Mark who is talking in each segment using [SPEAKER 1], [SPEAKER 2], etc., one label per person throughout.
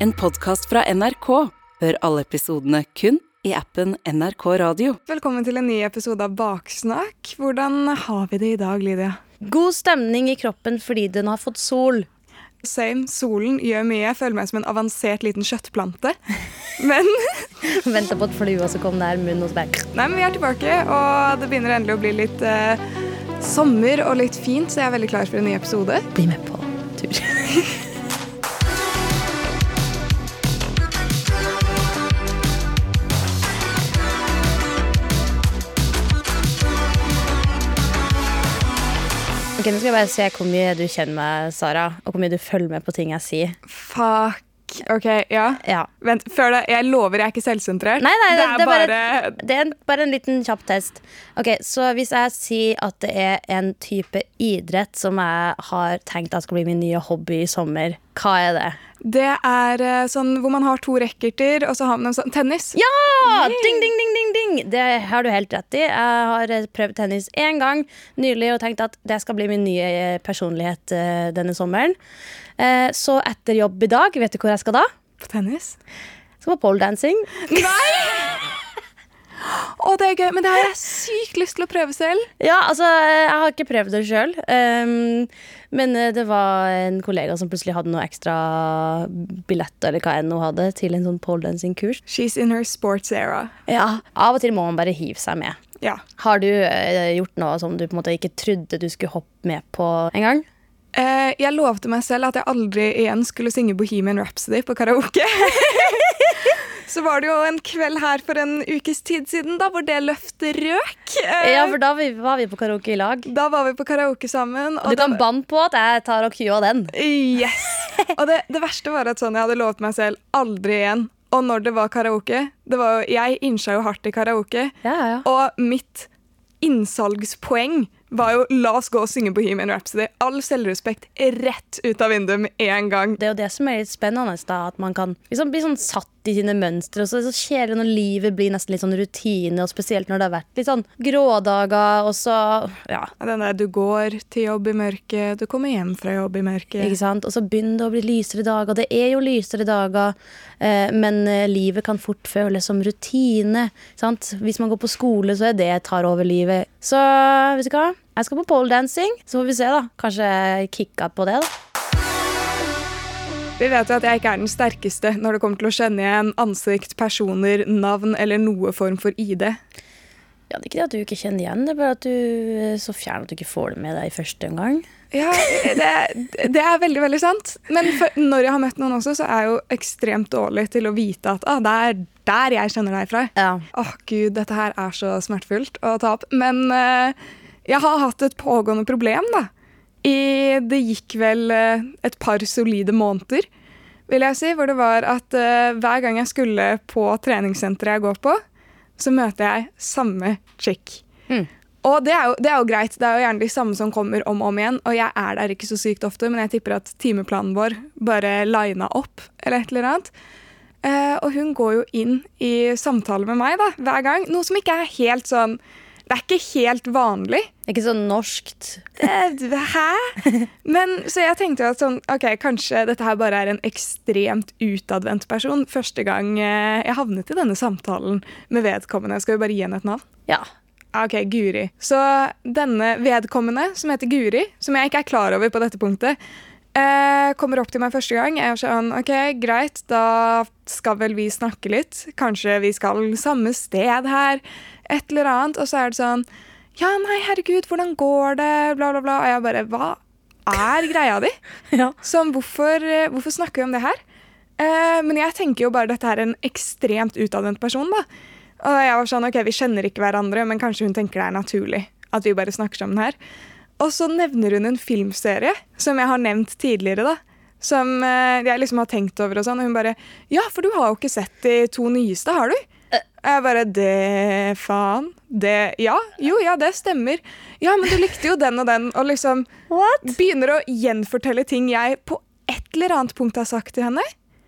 [SPEAKER 1] En podkast fra NRK. Hør alle episodene kun i appen NRK Radio.
[SPEAKER 2] Velkommen til en ny episode av Baksnakk. Hvordan har vi det i dag, Lydia?
[SPEAKER 3] God stemning i kroppen fordi den har fått sol.
[SPEAKER 2] Same. Solen gjør mye. Jeg føler meg som en avansert liten kjøttplante. Men
[SPEAKER 3] Venta på at flua skal komme der, munn hos meg.
[SPEAKER 2] Nei, men vi er tilbake, og det begynner endelig å bli litt eh, sommer og litt fint, så jeg er veldig klar for en ny episode.
[SPEAKER 3] Bli med på tur. Ok, Nå skal jeg bare se hvor mye du kjenner meg, Sara, og hvor mye du følger med på ting jeg sier.
[SPEAKER 2] Fuck. OK, ja.
[SPEAKER 3] Ja.
[SPEAKER 2] Vent, før det. Jeg lover jeg er ikke selvsentrert.
[SPEAKER 3] Nei, nei,
[SPEAKER 2] det
[SPEAKER 3] det er bare-
[SPEAKER 2] bare,
[SPEAKER 3] Det er en, bare en liten kjapp test. Ok, Så hvis jeg sier at det er en type idrett som jeg har tenkt at skal bli min nye hobby i sommer, hva er det?
[SPEAKER 2] Det er eh, sånn hvor man har to racketer, og så har man en sånn tennis.
[SPEAKER 3] Ja! Ding, ding, ding, ding, ding! Det har du helt rett i. Jeg har eh, prøvd tennis én gang nylig og tenkt at det skal bli min nye eh, personlighet denne sommeren. Eh, Så etter jobb i dag, vet du hvor jeg skal da?
[SPEAKER 2] På tennis.
[SPEAKER 3] Jeg skal på poledancing.
[SPEAKER 2] Å, det er gøy, men det har jeg sykt lyst til å prøve selv.
[SPEAKER 3] Ja, altså, jeg har ikke prøvd det sjøl. men eh, det var en kollega som plutselig hadde noe ekstra billett eller hva enn hun hadde, til en sånn poledancing-kurs.
[SPEAKER 2] She's in her sports era.
[SPEAKER 3] Ja, Av og til må man bare hive seg med.
[SPEAKER 2] Ja.
[SPEAKER 3] Har du uh, gjort noe som du på en måte ikke trodde du skulle hoppe med på en gang?
[SPEAKER 2] Eh, jeg lovte meg selv at jeg aldri igjen skulle synge Bohemian Rhapsody på karaoke. Så var det jo en kveld her for en ukes tid siden da, hvor det løftet røk. Eh,
[SPEAKER 3] Ja, for da var vi på karaoke i lag.
[SPEAKER 2] Da var vi på karaoke sammen.
[SPEAKER 3] Du kan
[SPEAKER 2] da...
[SPEAKER 3] banne på at jeg tar og kua den.
[SPEAKER 2] yes! Og det, det verste var at sånn, jeg hadde lovet meg selv aldri igjen. Og når det var karaoke det var jo, Jeg innsa jo hardt i karaoke.
[SPEAKER 3] Ja, ja.
[SPEAKER 2] Og mitt innsalgspoeng var jo la oss gå og synge Bohemian Rhapsody. All selvrespekt rett ut av vinduet med en gang.
[SPEAKER 3] Det er jo det som er litt spennende, da, at man kan liksom bli sånn satt i sine mønstre. Og så, så skjer det når livet blir nesten litt sånn rutine, og spesielt når det har vært litt sånn grådager, og så Ja.
[SPEAKER 2] Den der du går til jobb i mørket, du kommer hjem fra jobb i mørket.
[SPEAKER 3] Ikke sant? Og så begynner det å bli lysere dager. Det er jo lysere dager, eh, men eh, livet kan fort føles som rutine. Sant? Hvis man går på skole, så er det tar over livet. Så vet du hva? Jeg skal på poledancing, så får vi se, da. Kanskje kicka på det, da.
[SPEAKER 2] Vi vet jo at jeg ikke er den sterkeste når det kommer til å kjenne igjen ansikt, personer, navn eller noe form for ID.
[SPEAKER 3] Ja, det er ikke det at du ikke kjenner igjen, det er bare at du er så fjern at du ikke får det med deg i første omgang.
[SPEAKER 2] Ja, det, det er veldig, veldig sant. Men for, når jeg har møtt noen også, så er jeg jo ekstremt dårlig til å vite at ah, det er der jeg kjenner deg fra.
[SPEAKER 3] Ja.
[SPEAKER 2] Åh, gud, dette her er så smertefullt å ta opp. Men uh, jeg har hatt et pågående problem, da. I, det gikk vel uh, et par solide måneder, vil jeg si, hvor det var at uh, hver gang jeg skulle på treningssenteret jeg går på, så møter jeg samme chick.
[SPEAKER 3] Mm.
[SPEAKER 2] Og det er, jo, det er jo greit, det er jo gjerne de samme som kommer om og om igjen, og jeg er der ikke så sykt ofte, men jeg tipper at timeplanen vår bare lina opp, eller et eller annet. Eh, og hun går jo inn i samtale med meg da, hver gang, noe som ikke er helt sånn Det er ikke helt vanlig.
[SPEAKER 3] Det er ikke sånn norskt.
[SPEAKER 2] Eh, Hæ? Men Så jeg tenkte jo at sånn, ok, kanskje dette her bare er en ekstremt utadvendt person. Første gang eh, jeg havnet i denne samtalen med vedkommende. Skal vi bare gi henne et navn?
[SPEAKER 3] Ja.
[SPEAKER 2] Ah, Ok, Guri. Så denne vedkommende, som heter Guri, som jeg ikke er klar over på dette punktet, eh, kommer opp til meg første gang. Jeg er sånn, ok, greit, da skal vel vi snakke litt. Kanskje vi skal samme sted her. Et eller annet. Og så er det sånn, ja, nei, herregud, hvordan går det? Bla, bla, bla. Og jeg bare, hva er greia di?
[SPEAKER 3] Ja.
[SPEAKER 2] Sånn, hvorfor, eh, hvorfor snakker vi om det her? Eh, men jeg tenker jo bare dette er en ekstremt utadvendt person, da. Og jeg var sånn, ok, vi kjenner ikke hverandre, men kanskje hun tenker det er naturlig at vi bare snakker sammen her. Og så nevner hun en filmserie som jeg har nevnt tidligere, da. Som eh, jeg liksom har tenkt over og sånn. Og hun bare Ja, for du har jo ikke sett de to nyeste, har du? Og jeg bare Det faen. Det Ja. Jo, ja, det stemmer. Ja, men du likte jo den og den. Og liksom
[SPEAKER 3] What?
[SPEAKER 2] begynner å gjenfortelle ting jeg på et eller annet punkt har sagt til henne.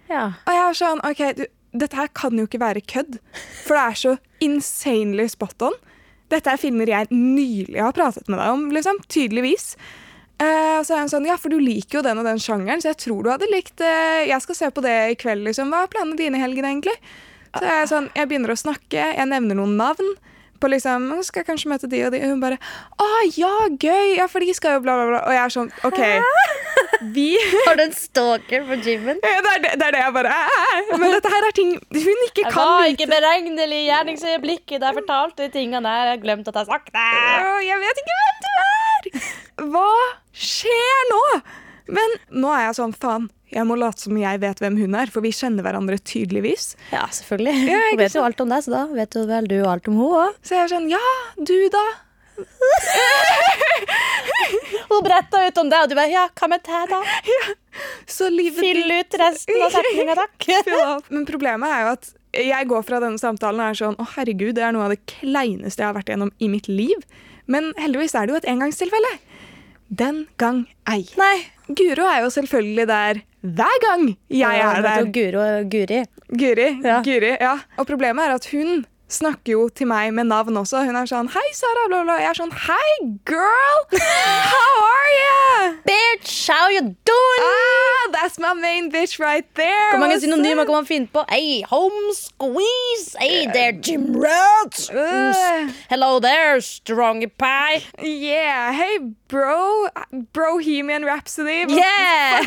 [SPEAKER 3] Ja.
[SPEAKER 2] Og jeg er sånn, ok, du, dette her kan jo ikke være kødd, for det er så insanely spot on. Dette er filmer jeg nylig har pratet med deg om, liksom, tydeligvis. Uh, så er hun sånn, ja, for du liker jo den og den sjangeren, så jeg tror du hadde likt uh, Jeg skal se på det i kveld, liksom. Hva er planene dine i helgen, egentlig? Så jeg, sånn, jeg begynner å snakke, jeg nevner noen navn. På liksom, Nå skal jeg kanskje møte de og de? Og hun bare Å ja, gøy! Ja, for de skal jo bla, bla, bla. Og jeg er sånn OK. Vi
[SPEAKER 3] Har du en stalker på gymmen?
[SPEAKER 2] Ja, det, er det, det er det jeg bare «Æ, Men dette her er ting hun ikke
[SPEAKER 3] Jeg
[SPEAKER 2] kan
[SPEAKER 3] var ikke beregnelig i gjerningsøyeblikket da jeg fortalte de tingene der. Jeg har glemt at jeg har sagt det.
[SPEAKER 2] Jeg vet ikke hvem du er! Hva skjer nå? Men nå er jeg sånn, faen. Jeg må late som jeg vet hvem hun er, for vi kjenner hverandre tydeligvis.
[SPEAKER 3] Ja, selvfølgelig.
[SPEAKER 2] Ja,
[SPEAKER 3] Hun vet jo alt om deg, så da vet jo vel du alt om henne òg.
[SPEAKER 2] Så jeg er sånn, ja, du da?
[SPEAKER 3] Hun bretta ut om deg, og du bare ja, hva med deg, da?
[SPEAKER 2] Så livet
[SPEAKER 3] Fyll ut resten av setninga, takk.
[SPEAKER 2] Men problemet er jo at jeg går fra denne samtalen og er sånn Å, herregud, det er noe av det kleineste jeg har vært gjennom i mitt liv. Men heldigvis er det jo et engangstilfelle. Den gang ei.
[SPEAKER 3] Nei.
[SPEAKER 2] Guro er jo selvfølgelig der hver gang jeg er der.
[SPEAKER 3] Guro Guri.
[SPEAKER 2] Guri.
[SPEAKER 3] Ja.
[SPEAKER 2] Guri, ja. Og problemet er at hun snakker jo til meg med navn også. Hun er sånn 'Hei, Sara', bla, bla. Jeg er sånn 'Hei, girl! How are you?'
[SPEAKER 3] Bitch, how you doing?
[SPEAKER 2] Ah, that's my main bitch right there.
[SPEAKER 3] Hvor mange synonymer kan man finne på? Hey, home squeeze. Hey there, Jim Rats. Hello there, strong pie.
[SPEAKER 2] yeah, hey, bro. Brohemian Rhapsody.
[SPEAKER 3] Yeah!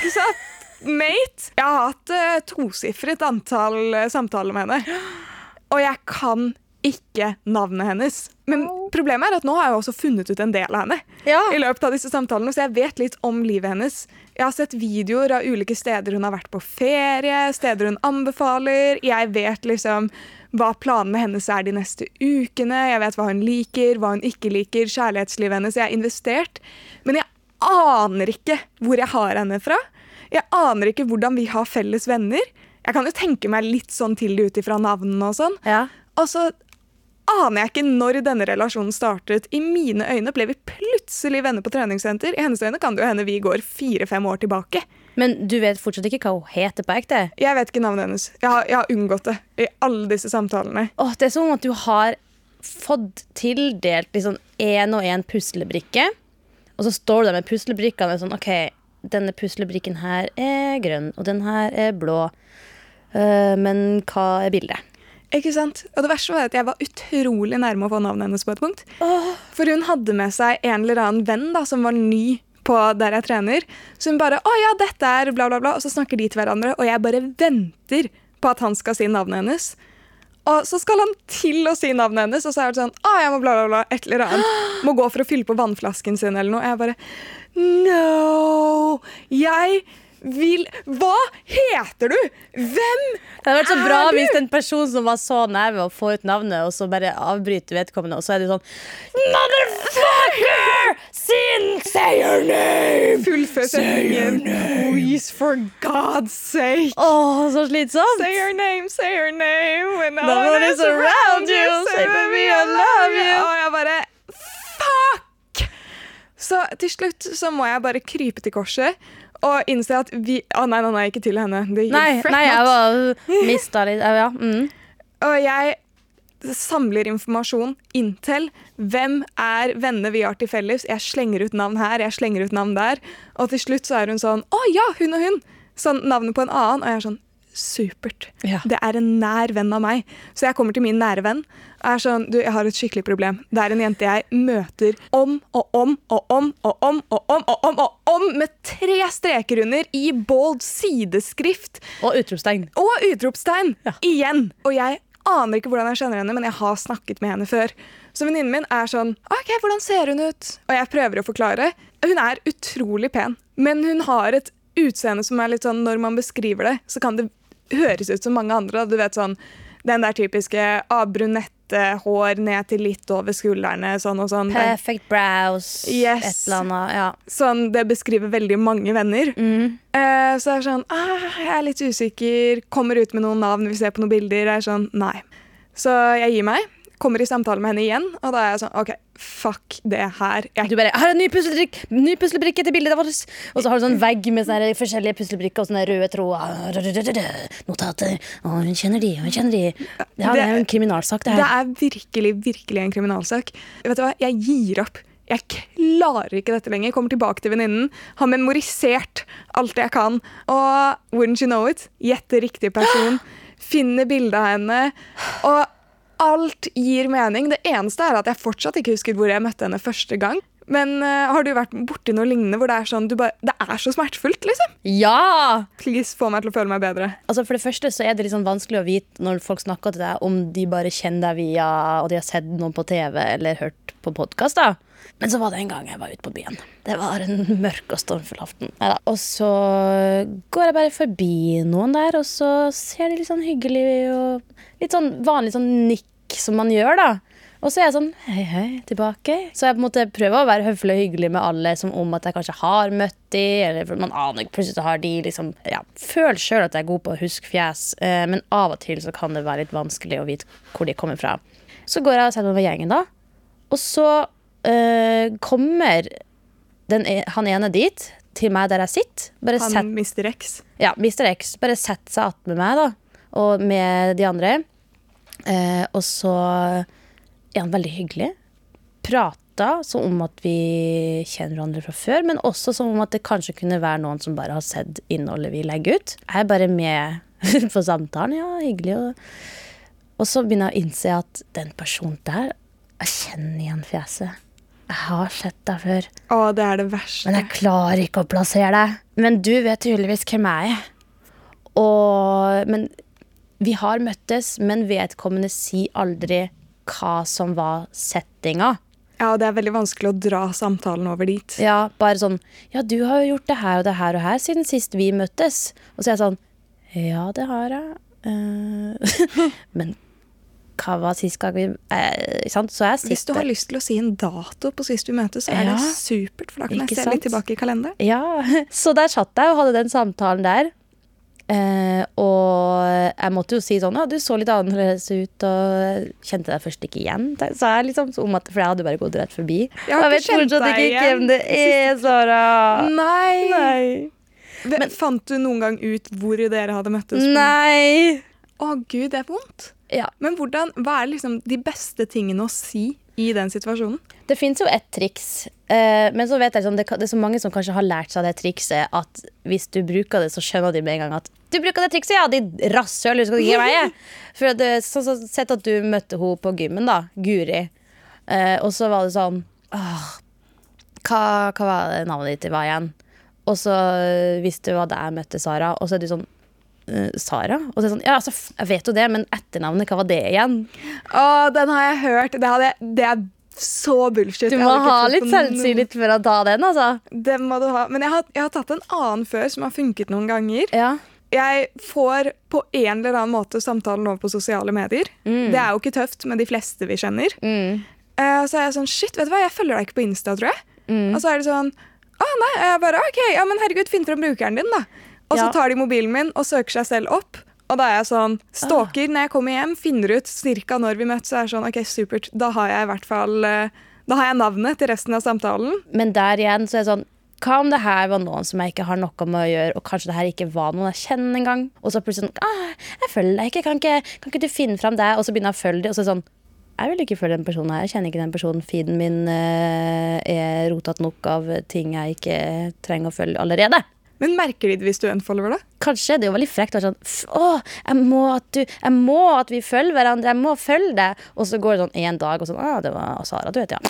[SPEAKER 2] mate? Jeg har hatt uh, tosifret antall uh, samtaler med henne. Og jeg kan ikke navnet hennes. Men problemet er at nå har jeg også funnet ut en del av henne.
[SPEAKER 3] Ja.
[SPEAKER 2] i løpet av disse samtalene, så jeg vet litt om livet hennes. Jeg har sett videoer av ulike steder hun har vært på ferie, steder hun anbefaler. Jeg vet liksom hva planene hennes er de neste ukene. Jeg vet hva hun liker, hva hun ikke liker, kjærlighetslivet hennes. Jeg har investert. Men jeg aner ikke hvor jeg har henne fra. Jeg aner ikke hvordan vi har felles venner. Jeg kan jo tenke meg litt sånn til det ut ifra navnene og sånn.
[SPEAKER 3] Ja.
[SPEAKER 2] Og så aner jeg ikke når denne relasjonen startet. I mine øyne ble vi plutselig venner på treningssenter. I hennes øyne kan det jo hende vi går fire-fem år tilbake.
[SPEAKER 3] Men du vet fortsatt ikke hva hun heter på ekte?
[SPEAKER 2] Jeg vet ikke navnet hennes. Jeg har, jeg har unngått det i alle disse samtalene.
[SPEAKER 3] Åh, det er som at du har fått tildelt liksom én og én puslebrikke, og så står du der med puslebrikkene og er sånn OK, denne puslebrikken her er grønn, og den her er blå. Eh, men hva er bildet?
[SPEAKER 2] Ikke sant? Og det verste var at jeg var utrolig nærme å få navnet hennes på et punkt. For hun hadde med seg en eller annen venn da, som var ny på der jeg trener. Så hun bare 'Å ja, dette er bla, bla, bla', og så snakker de til hverandre. Og jeg bare venter på at han skal si navnet hennes. Og så skal han til å si navnet hennes, og så er det sånn 'Å, jeg må bla, bla, bla', et eller annet. Må gå for å fylle på vannflasken sin eller noe. Jeg bare No! Jeg vil Hva heter du? Hvem er du?!
[SPEAKER 3] Det hadde vært så bra hvis en person som var så nær ved å få ut navnet, og så bare avbryter vedkommende, og så er det sånn Motherfucker! Sin, say your name!
[SPEAKER 2] Fullfør setningen. Please, for God's sake.
[SPEAKER 3] Åh, så slitsomt!
[SPEAKER 2] Say your name, say your name. When no,
[SPEAKER 3] No one is around you, say, baby, I love you.
[SPEAKER 2] Og jeg bare Fuck! Så til slutt så må jeg bare krype til korset og innse at vi Å nei, nei, nei, ikke til henne. Det,
[SPEAKER 3] Nei, nei, jeg var mista litt Ja. Mm.
[SPEAKER 2] Og jeg samler informasjon, inntil Hvem er venner vi har til felles? Jeg slenger ut navn her, jeg slenger ut navn der. Og til slutt så er hun sånn Å ja, hun og hun! Sånn navnet på en annen. Og jeg er sånn Supert.
[SPEAKER 3] Ja.
[SPEAKER 2] Det er en nær venn av meg. Så jeg kommer til min nære venn og er sånn Du, jeg har et skikkelig problem. Det er en jente jeg møter om og om og om og om og om og om, og om med tre streker under i bold sideskrift
[SPEAKER 3] Og utropstegn.
[SPEAKER 2] og utropstegn
[SPEAKER 3] Ja.
[SPEAKER 2] igjen. Og jeg aner ikke hvordan jeg kjenner henne, men jeg har snakket med henne før. Så venninnen min er sånn OK, hvordan ser hun ut? Og jeg prøver å forklare. Hun er utrolig pen, men hun har et utseende som er litt sånn Når man beskriver det, så kan det høres ut som mange andre. Du vet sånn den der typiske ah, brunette hår ned til litt over skuldrene, sånn og sånn.
[SPEAKER 3] Perfect brows.
[SPEAKER 2] Yes.
[SPEAKER 3] Et eller annet. Ja.
[SPEAKER 2] Sånn, Det beskriver veldig mange venner.
[SPEAKER 3] Mm.
[SPEAKER 2] Uh, så er det sånn ah, Jeg er litt usikker. Kommer ut med noen navn, vi ser på noen bilder. Jeg er sånn, nei. Så jeg gir meg. Kommer i samtale med henne igjen, og da er jeg sånn OK, fuck det her. Jeg,
[SPEAKER 3] Du bare 'Her er en ny, puslebrikk, ny puslebrikke til bildet vårt'. Og så har du sånn vegg med sånne forskjellige puslebrikker og sånne røde tråder. Notater. Å, hun kjenner de, hun kjenner de. Ja, det er jo en kriminalsak, det
[SPEAKER 2] det er virkelig, virkelig en kriminalsak. Vet du hva, jeg gir opp. jeg klarer ikke dette lenger. Kommer tilbake til venninnen. Har memorisert alt jeg kan. Og wouldn't you know it? Gjette riktig person. Finne bildet av henne. Og alt gir mening. Det eneste er at jeg fortsatt ikke husker hvor jeg møtte henne første gang. Men uh, har du vært borti noe lignende hvor det er sånn du bare, Det er så smertefullt, liksom?
[SPEAKER 3] Ja!
[SPEAKER 2] Please, få meg til å føle meg bedre.
[SPEAKER 3] Altså For det første så er det sånn vanskelig å vite når folk snakker til deg, om de bare kjenner deg via og de har sett noen på TV eller hørt på podkast. Men så var det en gang jeg var ute på byen. Det var en mørk og stormfull aften. Neida. Og så går jeg bare forbi noen der, og så ser de litt sånn hyggelig og litt sånn vanlig sånn nikk som man gjør, da. Og så er jeg sånn hei, hei, tilbake. Så jeg på en måte prøver å være høflig og hyggelig med alle som om at jeg kanskje har møtt de, eller man aner ikke, plutselig har de liksom ja, Føl sjøl at jeg er god på å huske fjes, eh, men av og til så kan det være litt vanskelig å vite hvor de kommer fra. Så går jeg og setter meg med gjengen, da. Og så eh, kommer den, e- han ene dit, til meg der jeg sitter. Bare
[SPEAKER 2] Han
[SPEAKER 3] sett,
[SPEAKER 2] Mr. X.
[SPEAKER 3] ja, Mr. X bare setter seg attmed meg da, og med de andre. Eh, og så er han veldig hyggelig. Prata som om at vi kjenner hverandre fra før, men også som om at det kanskje kunne være noen som bare har sett innholdet vi legger ut. Jeg er bare med på samtalen. Ja, hyggelig. Og, og så begynner jeg å innse at den personen der Jeg kjenner igjen fjeset. Jeg har sett deg før.
[SPEAKER 2] Å, det er det verste.
[SPEAKER 3] Men jeg klarer ikke å plassere deg. Men du vet tydeligvis hvem jeg er. Og, men vi har møttes, men vedkommende sier aldri hva som var settinga.
[SPEAKER 2] Ja, det er veldig vanskelig å dra samtalen over dit.
[SPEAKER 3] Ja, bare sånn Ja, du har jo gjort det her og det her og her siden sist vi møttes. Og så er jeg sånn Ja, det har jeg. Uh, men hva var sist gang vi eh, sant? Så jeg
[SPEAKER 2] Hvis du har lyst til å si en dato på sist vi møtes, så er
[SPEAKER 3] Ja.
[SPEAKER 2] det supert. For da kan jeg se litt tilbake i kalenderen.
[SPEAKER 3] Ja, så der satt jeg og hadde den samtalen der. Eh, og jeg måtte jo si sånn Ja, du så litt annerledes ut, og kjente deg først ikke igjen. Sa jeg liksom om at, For jeg hadde bare gått rett forbi.
[SPEAKER 2] Jeg ikke
[SPEAKER 3] vet fortsatt ikke
[SPEAKER 2] igjen.
[SPEAKER 3] hvem det er, Sara.
[SPEAKER 2] Nei! Ve- Fant du noen gang ut hvor dere hadde møttes?
[SPEAKER 3] Nei.
[SPEAKER 2] Å gud, det er vondt.
[SPEAKER 3] Ja.
[SPEAKER 2] Men hvordan, hva er liksom de beste tingene å si i den situasjonen?
[SPEAKER 3] Det fins jo et triks, eh, men så vet jeg liksom, det, det er så mange som kanskje har lært seg det trikset at hvis du bruker det, så skjønner de med en gang at du bruker det trikset, ja, de rasshøl, du skal ikke gi meg? For det, så, så, Sett at du møtte henne på gymmen, da, Guri, eh, og så var det sånn åh, hva, hva var det navnet ditt var igjen? Og så visste du hva det jeg møtte Sara, og så er du sånn eh, Sara? Og så er det sånn, ja, altså, jeg vet jo det, men etternavnet, hva var det igjen?
[SPEAKER 2] Å, den har jeg hørt. Det, jeg, det er så bullshit.
[SPEAKER 3] Du må ha litt selvtillit for å ta den, altså.
[SPEAKER 2] Det må du ha. Men jeg har, jeg har tatt en annen før som har funket noen ganger.
[SPEAKER 3] Ja.
[SPEAKER 2] Jeg får på en eller annen måte samtalen over på sosiale medier. Det er jo ikke tøft med de fleste vi kjenner.
[SPEAKER 3] Mm.
[SPEAKER 2] Uh, så er jeg sånn Shit, vet du hva, jeg følger deg ikke på Insta, tror jeg.
[SPEAKER 3] Mm.
[SPEAKER 2] Og så er det sånn Å nei. Jeg bare OK, ja, men herregud, finn fram brukeren din, da. Og så tar de mobilen min og søker seg selv opp. Og da er jeg sånn Stalker når jeg kommer hjem, finner ut cirka når vi møttes. så er det sånn OK, supert. Da har jeg i hvert fall eh, Da har jeg navnet til resten av samtalen.
[SPEAKER 3] Men der igjen så er det sånn Hva om det her var noen som jeg ikke har noe med å gjøre, og kanskje det her ikke var noen jeg kjenner engang? Og så plutselig sånn ah, 'Jeg følger deg ikke. Kan, ikke. kan ikke du finne fram det?' Og så begynner jeg å følge dem, og så er det sånn jeg vil ikke følge den personen her. Jeg kjenner ikke den personen. Feeden min eh, er rotete nok av ting jeg ikke trenger å følge allerede.
[SPEAKER 2] Men merker de det hvis du unfollower, da?
[SPEAKER 3] Kanskje det er jo veldig frekt å være sånn Å, jeg må, at du, jeg må at vi følger hverandre. Jeg må følge deg. Og så går det sånn én dag, og sånn Å, det var Sara, du vet, ja.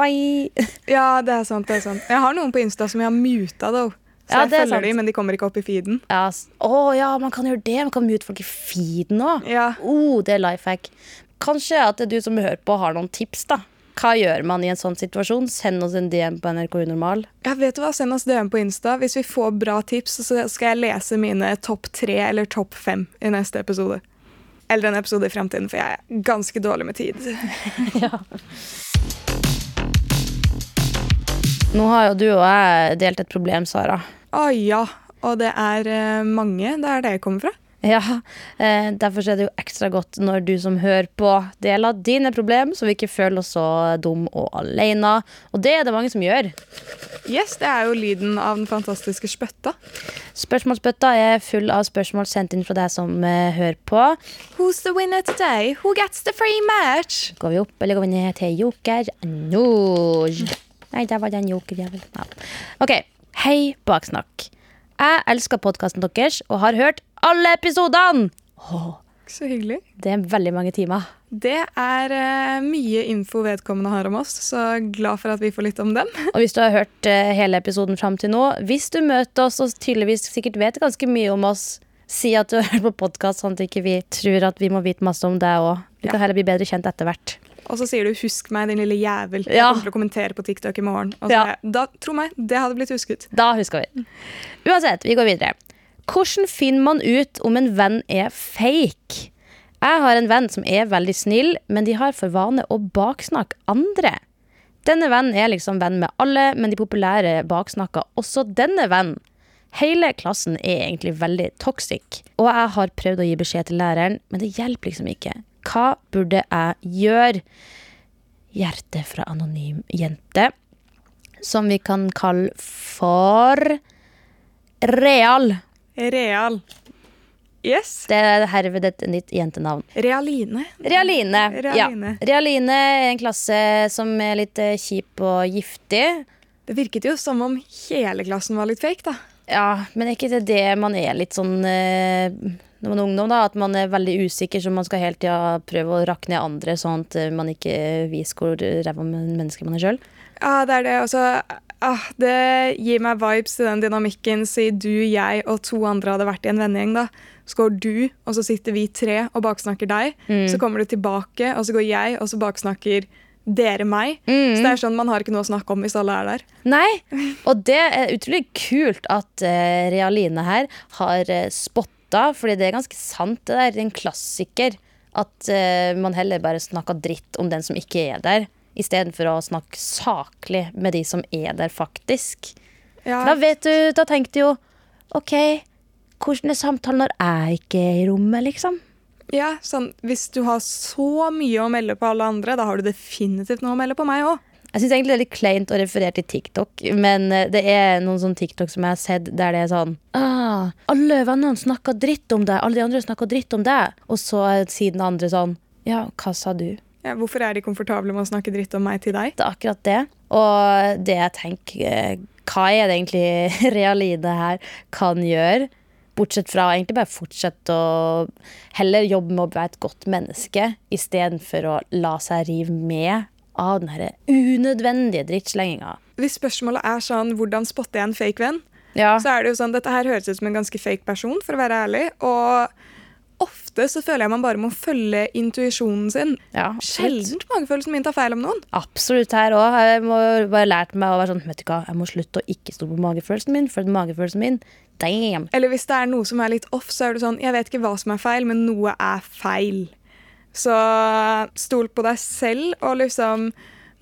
[SPEAKER 3] Bye.
[SPEAKER 2] Ja, det er sant. det er sant. Jeg har noen på Insta som jeg har muta, though. Så
[SPEAKER 3] Ja,
[SPEAKER 2] jeg
[SPEAKER 3] er
[SPEAKER 2] følger
[SPEAKER 3] sant.
[SPEAKER 2] de, men de kommer ikke opp i feeden.
[SPEAKER 3] Ja, Oh, å ja, man kan gjøre det. Man kan mute folk i feeden òg.
[SPEAKER 2] Ja.
[SPEAKER 3] Oh, det er life hack. Kanskje at du som hører på, har noen tips, da. Hva gjør man i en sånn situasjon? Send oss en DM på NRK Unormal.
[SPEAKER 2] Ja, vet du hva? Send oss DM på Insta. Hvis vi får bra tips, så skal jeg lese mine topp tre eller topp fem i neste episode. Eller en episode i fremtiden, for jeg er ganske dårlig med tid.
[SPEAKER 3] Nå har jo du og jeg delt et problem, Sara.
[SPEAKER 2] Å ja. Og det er eh, mange der det kommer fra.
[SPEAKER 3] Ja, eh, Derfor er det jo ekstra godt når du som hører på, deler dine problem, så vi ikke føler oss så dum og alene. Og det er det mange som gjør.
[SPEAKER 2] Yes, det er jo lyden av den fantastiske spøtta.
[SPEAKER 3] Spørsmålsbøtta er full av spørsmål sendt inn fra deg som eh, hører på.
[SPEAKER 2] Who's the winner today? Who gets the free match?
[SPEAKER 3] Går vi opp eller går vi ned til Joker? No Nei, der var det en jokerjævel. Ja. Ok, hei Baksnakk. Jeg elsker podkasten deres og har hørt alle episodene. Oh,
[SPEAKER 2] Så hyggelig.
[SPEAKER 3] det er veldig mange timer.
[SPEAKER 2] Det er uh, mye info vedkommende har om oss, så glad for at vi får litt om dem.
[SPEAKER 3] Og hvis du har hørt uh, hele episoden fram til nå, hvis du møter oss og tydeligvis sikkert vet ganske mye om oss, si at du har hørt på podkast, sånn at ikke vi tror at vi må vite masse om deg òg. Vi kan heller bli bedre kjent etter hvert.
[SPEAKER 2] Og så sier du 'husk meg, din lille jævel'. Jeg
[SPEAKER 3] Ja.
[SPEAKER 2] kommer til å kommentere på TikTok i morgen. Og så
[SPEAKER 3] Ja.
[SPEAKER 2] da, tro meg, det hadde blitt husket.
[SPEAKER 3] Da husker vi. Uansett, vi går videre. Hvordan finner man ut om en venn er fake? Jeg har en venn som er veldig snill, men de har for vane å baksnakke andre. Denne vennen er liksom venn med alle, men de populære baksnakker også denne vennen. Hele klassen er egentlig veldig toxic, og jeg har prøvd å gi beskjed til læreren, men det hjelper liksom ikke. Hva burde jeg gjøre? Hjerte fra anonym jente, som vi kan kalle for Real.
[SPEAKER 2] Real. Yes.
[SPEAKER 3] Det er herved et nytt jentenavn.
[SPEAKER 2] Realine.
[SPEAKER 3] Realine.
[SPEAKER 2] Realine.
[SPEAKER 3] Ja. Realine er en klasse som er litt eh, kjip og giftig.
[SPEAKER 2] Det virket jo som om hele klassen var litt fake, da.
[SPEAKER 3] Ja, men er ikke det det man er litt sånn eh, når man er ungdom, da? At man er veldig usikker, så man skal hele tida prøve å rakke ned andre, sånn at eh, man ikke viser hvor ræva menneske man er sjøl?
[SPEAKER 2] Ja, det er det. Og så ah, Det gir meg vibes til den dynamikken. Si du, jeg og to andre hadde vært i en vennegjeng, da. Så går du, og så sitter vi tre og baksnakker deg. Så kommer du tilbake, og så går jeg, og så baksnakker dere meg. Så det er sånn, Man har ikke noe å snakke om hvis alle er der.
[SPEAKER 3] Nei, og det er utrolig kult at uh, Realine her har uh, spotta, fordi det er ganske sant, det der. Er en klassiker. At uh, man heller bare snakker dritt om den som ikke er der, istedenfor å snakke saklig med de som er der, faktisk.
[SPEAKER 2] Ja,
[SPEAKER 3] Da vet du, da tenker du jo OK, hvordan er samtalen når jeg ikke er i rommet, liksom?
[SPEAKER 2] ja, sånn, Hvis du har så mye å melde på alle andre, da har du definitivt noe å melde på meg òg.
[SPEAKER 3] Jeg syns egentlig det er litt kleint å referere til TikTok, men eh, det er noen sånne TikTok som jeg har sett der det er sånn ah, Alle vennene snakker dritt om deg, alle de andre snakker dritt om deg. Og så sier den andre sånn Ja, hva sa du?
[SPEAKER 2] Ja, hvorfor er de komfortable med å snakke dritt om meg til deg?
[SPEAKER 3] Det er akkurat det. Og det jeg tenker eh, Hva er det egentlig Realide her kan gjøre? Bortsett fra egentlig bare fortsette å heller jobbe med å være et godt menneske istedenfor å la seg rive med av den unødvendige drittslenginga.
[SPEAKER 2] Hvis spørsmålet er sånn, hvordan spotter jeg en fake venn,
[SPEAKER 3] Ja.
[SPEAKER 2] så er det jo sånn, dette her høres ut som en ganske fake person, for å være ærlig. Og ofte så føler jeg man bare må følge intuisjonen sin.
[SPEAKER 3] Ja.
[SPEAKER 2] Sjelden magefølelsen min tar feil om noen.
[SPEAKER 3] Absolutt her òg. Jeg må bare lært meg å være sånn Vet du hva, jeg må slutte å ikke stole på magefølelsen min, for magefølelsen min Damn.
[SPEAKER 2] Eller hvis det er noe som er litt off, så er det sånn Jeg vet ikke hva som er feil, men noe er feil. Så stol på deg selv, og liksom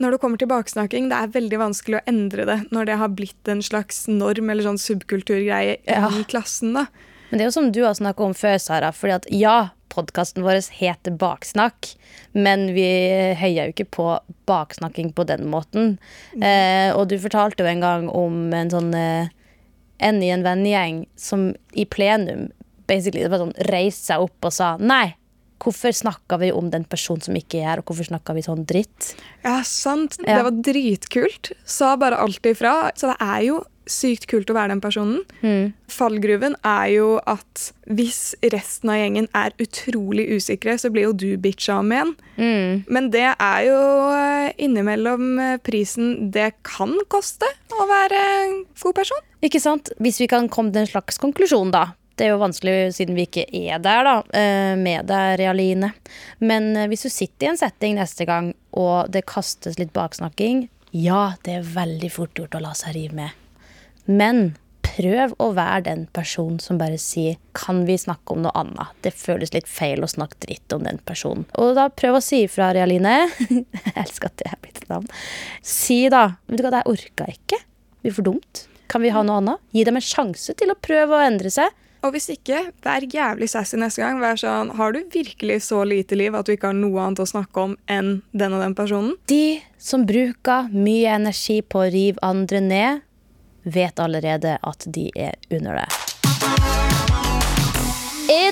[SPEAKER 2] når det kommer til baksnakking, det er veldig vanskelig å endre det når det har blitt en slags norm eller sånn subkulturgreie
[SPEAKER 3] Ja.
[SPEAKER 2] i klassen. da.
[SPEAKER 3] Men det er jo som du har snakka om før, Sara. Fordi at ja, podkasten vår heter Baksnakk, men vi heier jo ikke på baksnakking på den måten. Eh, og du fortalte jo en gang om en sånn eh, en i en vennegjeng som i plenum basically det var sånn, reiste seg opp og sa nei. Hvorfor snakka vi om den personen som ikke er her, og hvorfor snakka vi sånn dritt?
[SPEAKER 2] Ja, sant.
[SPEAKER 3] Ja.
[SPEAKER 2] Det var dritkult. Sa bare alt ifra. Så det er jo sykt kult å være den personen. Fallgruven er jo at hvis resten av gjengen er utrolig usikre, så blir jo du bitcha om igjen. Men det er jo eh, innimellom eh, prisen det kan koste å være en god person.
[SPEAKER 3] Ikke sant? Hvis vi kan komme til en slags konklusjon, da. Det er jo vanskelig siden vi ikke er der, da, eh, med deg, Realine. Men hvis du sitter i en setting neste gang, og det kastes litt baksnakking, ja, det er veldig fort gjort å la seg rive med. Men prøv å være den personen som bare sier 'kan vi snakke om noe annet'? Det føles litt feil å snakke dritt om den personen. Og da prøv å si ifra, Realine. Jeg elsker at det er blitt et navn. Si da 'vet du hva, det her orka jeg ikke'. Det blir for dumt. Kan vi ha noe annet? Gi dem en sjanse til å prøve å endre seg.
[SPEAKER 2] Og hvis ikke, vær jævlig sassy neste gang. Vær sånn, Har du virkelig så lite liv at du ikke har noe annet å snakke om enn den og den personen?
[SPEAKER 3] De som bruker mye energi på å rive andre ned, vet allerede at de er under det.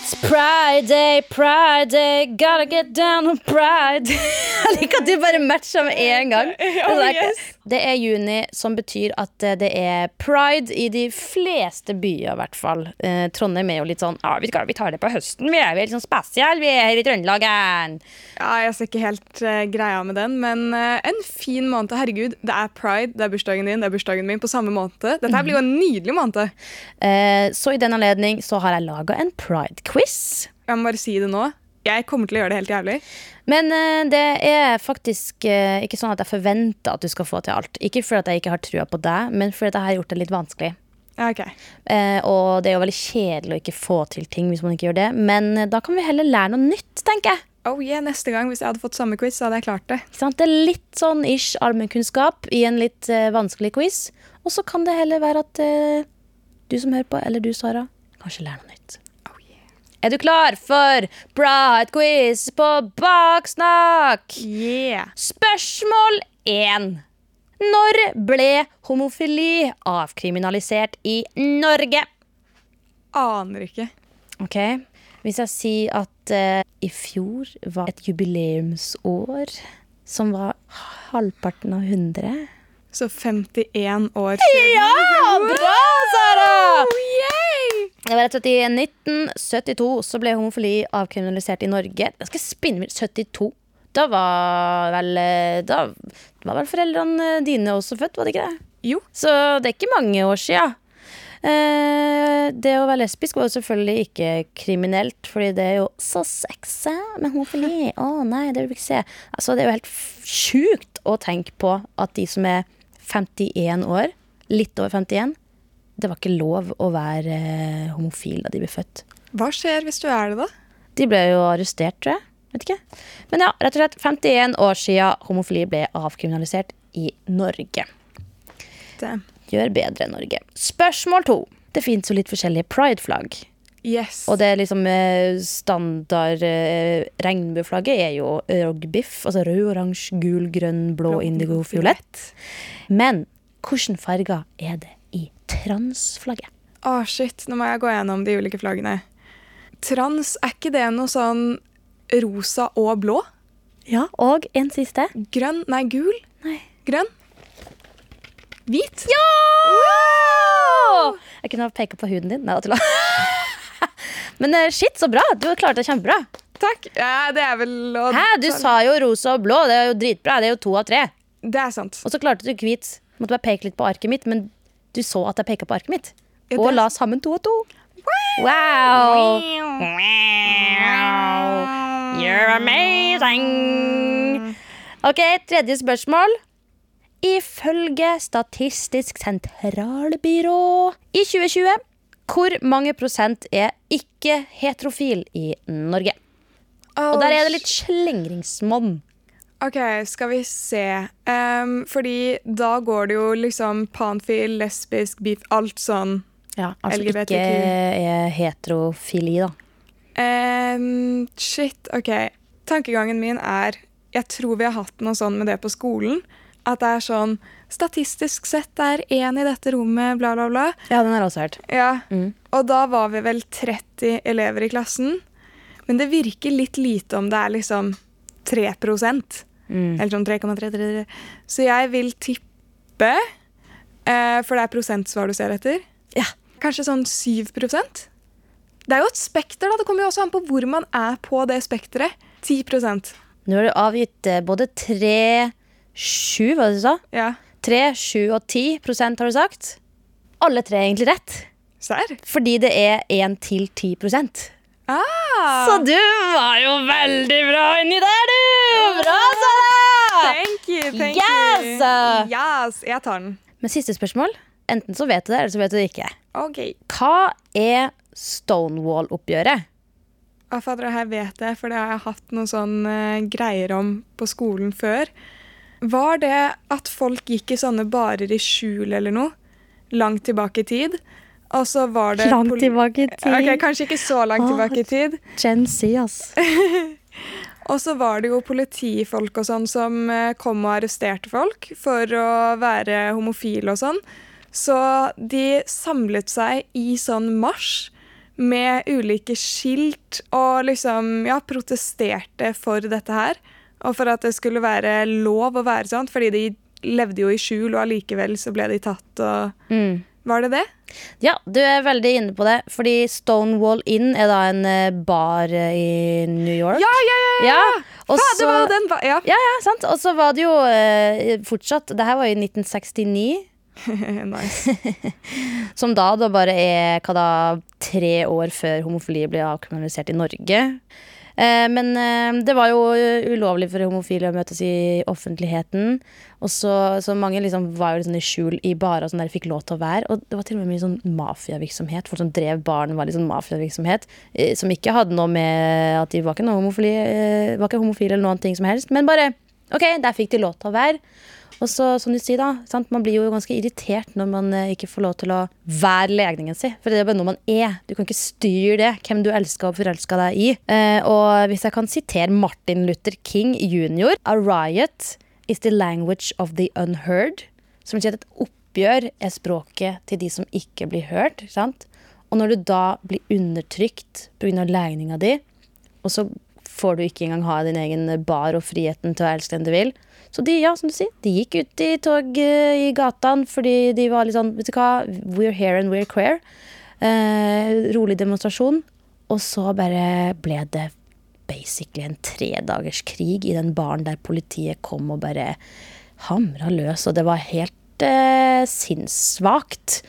[SPEAKER 3] It's Pride Day, Pride Day, gotta get down on pride. Jeg liker at du bare matcher med en gang.
[SPEAKER 2] Oh, yes.
[SPEAKER 3] Det er juni, som betyr at eh, det er pride i de fleste byer, i hvert fall. Eh, Trondheim er jo litt sånn ah, vi, tar det på høsten, vi er, er litt sånn spesielle, vi er her i Trøndelag.
[SPEAKER 2] Ja, jeg ser ikke helt eh, greia med den, men en fin måned. Herregud, det er pride, det er bursdagen din, det er bursdagen min på samme måned. Dette blir jo en nydelig måned.
[SPEAKER 3] Eh, så i den anledning så har jeg laga en pride-quiz.
[SPEAKER 2] Jeg må bare si det nå. Jeg kommer til å gjøre det helt jævlig.
[SPEAKER 3] Men uh, det er faktisk uh, ikke sånn at jeg forventer at du skal få til alt. Ikke fordi jeg ikke har trua på deg, men fordi jeg har gjort det litt vanskelig.
[SPEAKER 2] Okay. ok.
[SPEAKER 3] Eh, og det er jo veldig kjedelig å ikke få til ting hvis man ikke gjør det. Men da kan vi heller lære noe nytt, tenker jeg.
[SPEAKER 2] Oh yeah, Neste gang, hvis jeg hadde fått samme quiz, så hadde jeg klart det.
[SPEAKER 3] Det er litt sånn ish allmennkunnskap i en litt vanskelig quiz. Og så kan det heller være at du som hører på, eller du, Sara, kanskje lærer noe nytt. Er du klar for Pride quiz på Baksnakk?
[SPEAKER 2] Yeah.
[SPEAKER 3] Spørsmål 1. Når ble homofili avkriminalisert i Norge?
[SPEAKER 2] Aner ikke.
[SPEAKER 3] Ok, Hvis jeg sier at uh, i fjor var et jubileumsår som var halvparten av 100
[SPEAKER 2] Så 51 år siden.
[SPEAKER 3] Ja! Bra, Sara!
[SPEAKER 2] Oh!
[SPEAKER 3] Det var rett og slett I 1972 så ble homofili avkriminalisert i Norge. Jeg skal spinne med 72. Da var vel eh, Da var vel foreldrene dine også født, var det ikke det?
[SPEAKER 2] Jo.
[SPEAKER 3] Så det er ikke mange år sia. Eh, det å være lesbisk var jo selvfølgelig ikke kriminelt, fordi det er jo så sexy med homofili. Å nei, det vil vi ikke se. Altså, det er jo helt sjukt å tenke på at de som er 51 år, litt over 51, det var ikke lov å være eh, homofil da de ble født.
[SPEAKER 2] Hva skjer hvis du er det, da?
[SPEAKER 3] De ble jo arrestert, tror jeg. Vet ikke. Men ja, rett og slett 51 år siden homofili ble avkriminalisert i Norge.
[SPEAKER 2] Det.
[SPEAKER 3] Gjør bedre Norge. Spørsmål to. Det fins jo litt forskjellige pride-flagg.
[SPEAKER 2] Yes.
[SPEAKER 3] Og det liksom eh, standard eh, Regnbueflagget er jo rogbiff. Altså rød, oransje, gul, grønn, blå, indigo, fiolett. Men hvilke farger er det transflagget?
[SPEAKER 2] Å, shit. Nå må jeg gå gjennom de ulike flaggene. Trans, er ikke det noe sånn rosa og blå?
[SPEAKER 3] Ja, og en siste.
[SPEAKER 2] Grønn? Nei, gul?
[SPEAKER 3] Nei.
[SPEAKER 2] Grønn? Hvit?
[SPEAKER 3] Ja! Jeg kunne ha peka på huden din. Nei, tulla. Men eh, shit, så bra. Du har klart det kjempebra.
[SPEAKER 2] Takk. Ja, det er vel å
[SPEAKER 3] Hæ, du sa jo rosa og blå. Det er jo dritbra. Det er jo to av tre.
[SPEAKER 2] Det er sant.
[SPEAKER 3] Og så klarte du hvit. Måtte bare peke litt på arket mitt, men du så at jeg peka på arket mitt.
[SPEAKER 2] Ja,
[SPEAKER 3] Og la sammen to og to. Wow! You're amazing! Ok, tredje spørsmål. Ifølge Statistisk sentralbyrå i 2020, hvor mange prosent er ikke heterofil i Norge? Og der er det litt slengringsmonn.
[SPEAKER 2] OK, skal vi se. Um, fordi da går det jo liksom panfil, lesbisk, beef, alt sånn.
[SPEAKER 3] Ja, altså
[SPEAKER 2] LGBTQ.
[SPEAKER 3] ikke er heterofili, da.
[SPEAKER 2] Um, shit, OK. Tankegangen min er Jeg tror vi har hatt noe sånn med det på skolen. At det er sånn Statistisk sett er én i dette rommet, bla, bla, bla.
[SPEAKER 3] Ja, den har jeg også hørt.
[SPEAKER 2] Ja,
[SPEAKER 3] Mm.
[SPEAKER 2] Og da var vi vel 30 elever i klassen. Men det virker litt lite om det er liksom 3
[SPEAKER 3] Mm.
[SPEAKER 2] Eller sånn 3,33. Så jeg vil tippe eh, For det er prosentsvar du ser etter.
[SPEAKER 3] Ja.
[SPEAKER 2] Kanskje sånn 7% Det er jo et spekter, da. Det kommer jo også an på hvor man er på det spekteret. 10%
[SPEAKER 3] Nå har du avgitt eh, både 3, 7, hva du sa?
[SPEAKER 2] Ja.
[SPEAKER 3] 3, 7 og 10 prosent, har du sagt. Alle tre er egentlig rett.
[SPEAKER 2] Sær?
[SPEAKER 3] Fordi det er 1 til 10 prosent.
[SPEAKER 2] Ah,
[SPEAKER 3] Så du var jo veldig bra inni der, du! Bra, Sara!
[SPEAKER 2] thank you, thank
[SPEAKER 3] Yes!
[SPEAKER 2] you. Yes, jeg tar den.
[SPEAKER 3] Men siste spørsmål. Enten så vet du det, eller så vet du det ikke.
[SPEAKER 2] OK.
[SPEAKER 3] Hva er Stonewall-oppgjøret?
[SPEAKER 2] Å, fader, det her vet jeg, for det har jeg hatt noen sånne eh, greier om på skolen før. Var det at folk gikk i sånne barer i skjul eller noe? Langt tilbake i tid? Og så var det
[SPEAKER 3] Langt tilbake i tid.
[SPEAKER 2] Ok, Kanskje ikke så langt
[SPEAKER 3] Åh.
[SPEAKER 2] tilbake i tid.
[SPEAKER 3] Gen Z, ass.
[SPEAKER 2] Og så var det jo politifolk og sånn som eh, kom og arresterte folk for å være homofile og sånn. Så de samlet seg i sånn marsj med ulike skilt og liksom ja, protesterte for dette her. Og for at det skulle være lov å være sånn, fordi de levde jo i skjul, og allikevel så ble de tatt og
[SPEAKER 3] Mm.
[SPEAKER 2] Var det det?
[SPEAKER 3] Ja, du er veldig inne på det. Fordi Stonewall Inn er da en eh, bar i New York.
[SPEAKER 2] Ja, ja, ja! ja.
[SPEAKER 3] Ja, og
[SPEAKER 2] det var jo den Ja.
[SPEAKER 3] Ja, ja, sant. Og så var det jo eh, fortsatt Det her var i 1969.
[SPEAKER 2] nice.
[SPEAKER 3] Som da, da bare er hva da, tre år før homofili ble avkriminalisert i Norge. Eh, men eh, det var jo ulovlig for homofile å møtes i offentligheten. Og så, så mange liksom var jo liksom i skjul i barer og sånn der de fikk lov til å være. Og det var til og med mye sånn mafiavirksomhet. Folk som drev baren, var liksom mafiavirksomhet. Eh, som ikke hadde noe med at de var ikke, eh, var ikke homofile eller noen ting som helst. Men bare OK, der fikk de lov til å være. Og så, som du sier da, sant? Man blir jo ganske irritert når man eh, ikke får lov til å være legningen sin. For det er bare noe man er. Du kan ikke styre det, hvem du elsker og forelsker deg i. Eh, og hvis jeg kan sitere Martin Luther King jr. A riot is the language of the unheard. Som betyr at et oppgjør er språket til de som ikke blir hørt. Sant? Og når du da blir undertrykt pga. legninga di, og så får du ikke engang ha din egen bar og friheten til å elske den du vil. Så de, ja, som du sier, de gikk ut i tog eh, i gatene fordi de var litt sånn Vet du hva, we're here and we're queer. Eh, rolig demonstrasjon. Og så bare ble det basically en tredagers krig i den baren der politiet kom og bare hamra løs, og det var helt eh, sinnssvakt.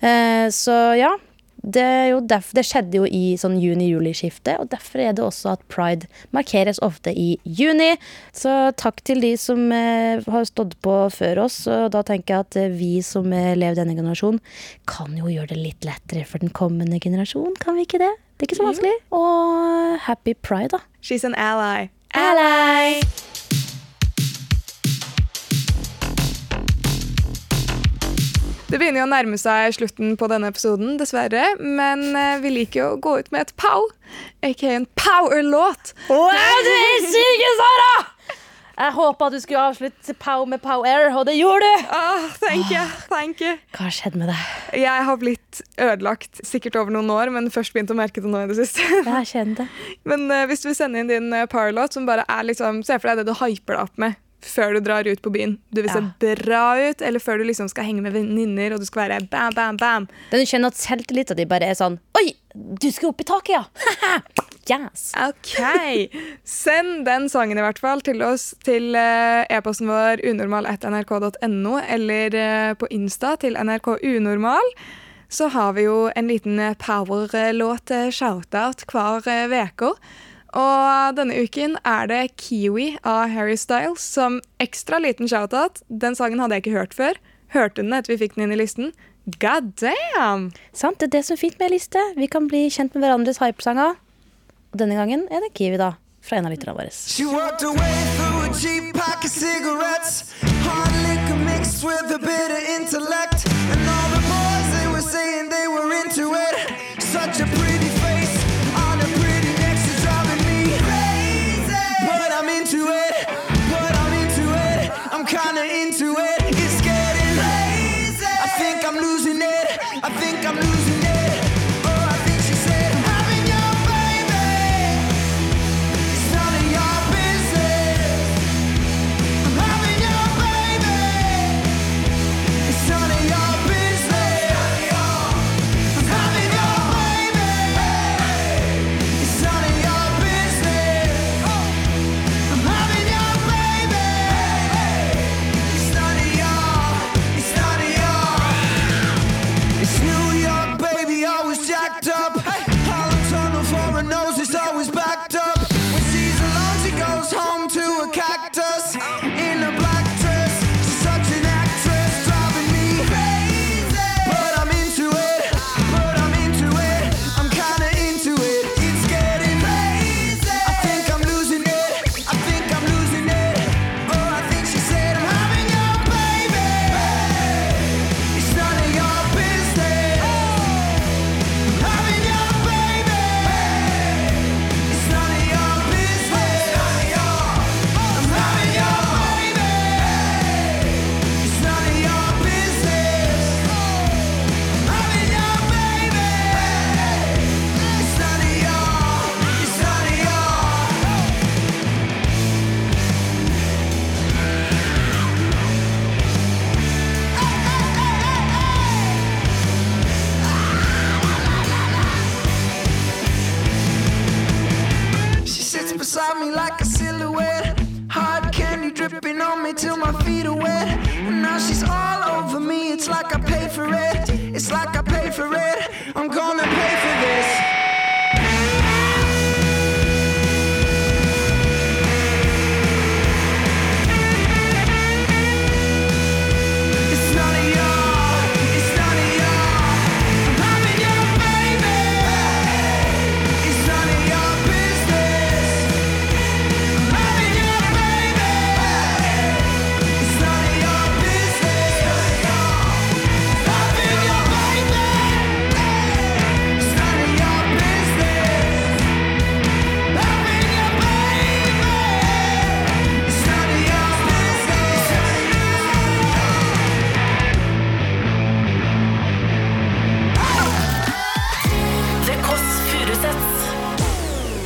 [SPEAKER 3] Eh, så ja. Det, er jo derf- det skjedde jo i sånn juni-juli-skiftet, og derfor er det også at pride markeres ofte i juni. Så takk til de som eh, har stått på før oss, og da tenker jeg at eh, vi som eh, lever denne generasjonen, kan jo gjøre det litt lettere for den kommende generasjon, kan vi ikke det? Det er ikke så vanskelig. Og happy pride, da.
[SPEAKER 2] She's an ally.
[SPEAKER 3] Ally!
[SPEAKER 2] Det begynner jo å nærme seg slutten på denne episoden, dessverre. Men eh, vi liker jo å gå ut med et pow, aka en power-låt.
[SPEAKER 3] Wow, du er syk, Sara! Jeg håpa du skulle avslutte Pow med Pow Air, og det gjorde du!
[SPEAKER 2] Ah, thank you, thank you.
[SPEAKER 3] Hva har skjedd med deg?
[SPEAKER 2] Jeg har blitt ødelagt sikkert over noen år, men først begynt å merke det nå i det siste.
[SPEAKER 3] Jeg kjenner det.
[SPEAKER 2] Men uh, hvis du vil sende inn din uh, power-låt, som bare er liksom Se for deg det du hyper deg opp med før du drar ut på byen. Du vil se
[SPEAKER 3] Ja.
[SPEAKER 2] bra ut, eller før du liksom skal henge med venninner og du skal være bam, bam, bam.
[SPEAKER 3] Den du kjenner at selvtilliten din bare er sånn Oi, du skal opp i taket, ja! yes.
[SPEAKER 2] OK. Send den sangen i hvert fall til oss til eh, e-posten vår unormal.nrk.no eller eh, på Insta til NRK Unormal. Så har vi jo en liten eh, power-låt eh, shoutout hver uke. Og denne uken er det Kiwi av Harry Styles som ekstra liten shoutout. Den sangen hadde jeg ikke hørt før. Hørte den etter vi fikk den inn i listen. God damn!
[SPEAKER 3] Sant, det er det som er fint med ei liste. Vi kan bli kjent med hverandres hypesanger. Og denne gangen er det Kiwi, da. Fra en av lytterne våre.
[SPEAKER 4] She walked away through a cheap pack of cigarettes. Hard liquor mixed with a bit of intellect. And all the boys, they were saying they were into it. Such a my feet are wet.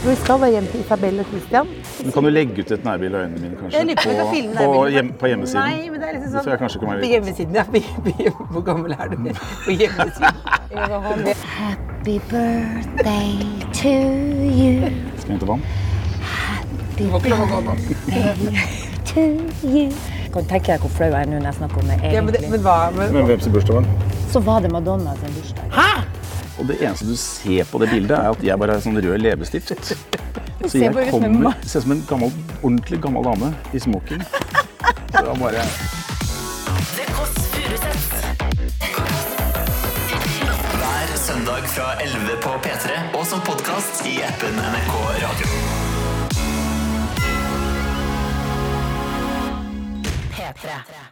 [SPEAKER 5] Vi skal være hjem til Isabel og Christian.
[SPEAKER 6] Men kan du legge ut et nærbilde av øynene mine, kanskje?
[SPEAKER 5] Jeg lurer på filme
[SPEAKER 6] på, hjem, på hjemmesiden?
[SPEAKER 5] Nei, men det er liksom
[SPEAKER 6] sånn... jeg kanskje kan være
[SPEAKER 5] På hjemmesiden, ja. På- på hjem- Hvor gammel er du? På hjemmesiden.
[SPEAKER 3] Happy birthday to you,
[SPEAKER 6] Skal vi hente vann?
[SPEAKER 3] Happy birthday to you.
[SPEAKER 7] Kan du tenke deg hvor flau jeg er nå når jeg snakker om det
[SPEAKER 5] Ja, men, det,
[SPEAKER 7] egentlig?
[SPEAKER 5] men hva men,
[SPEAKER 6] Men hvem sin bursdag var det?
[SPEAKER 7] Så var det Madonna sin bursdag.
[SPEAKER 6] Og det eneste du ser på det bildet, er at jeg bare har sånn rød leppestift. Så jeg kommer, ser ut som en gammel, ordentlig gammel dame i smoking. Så det var bare.
[SPEAKER 8] Hver søndag fra 11 på P3 og som podkast i appen NRK Radio.
[SPEAKER 1] P3.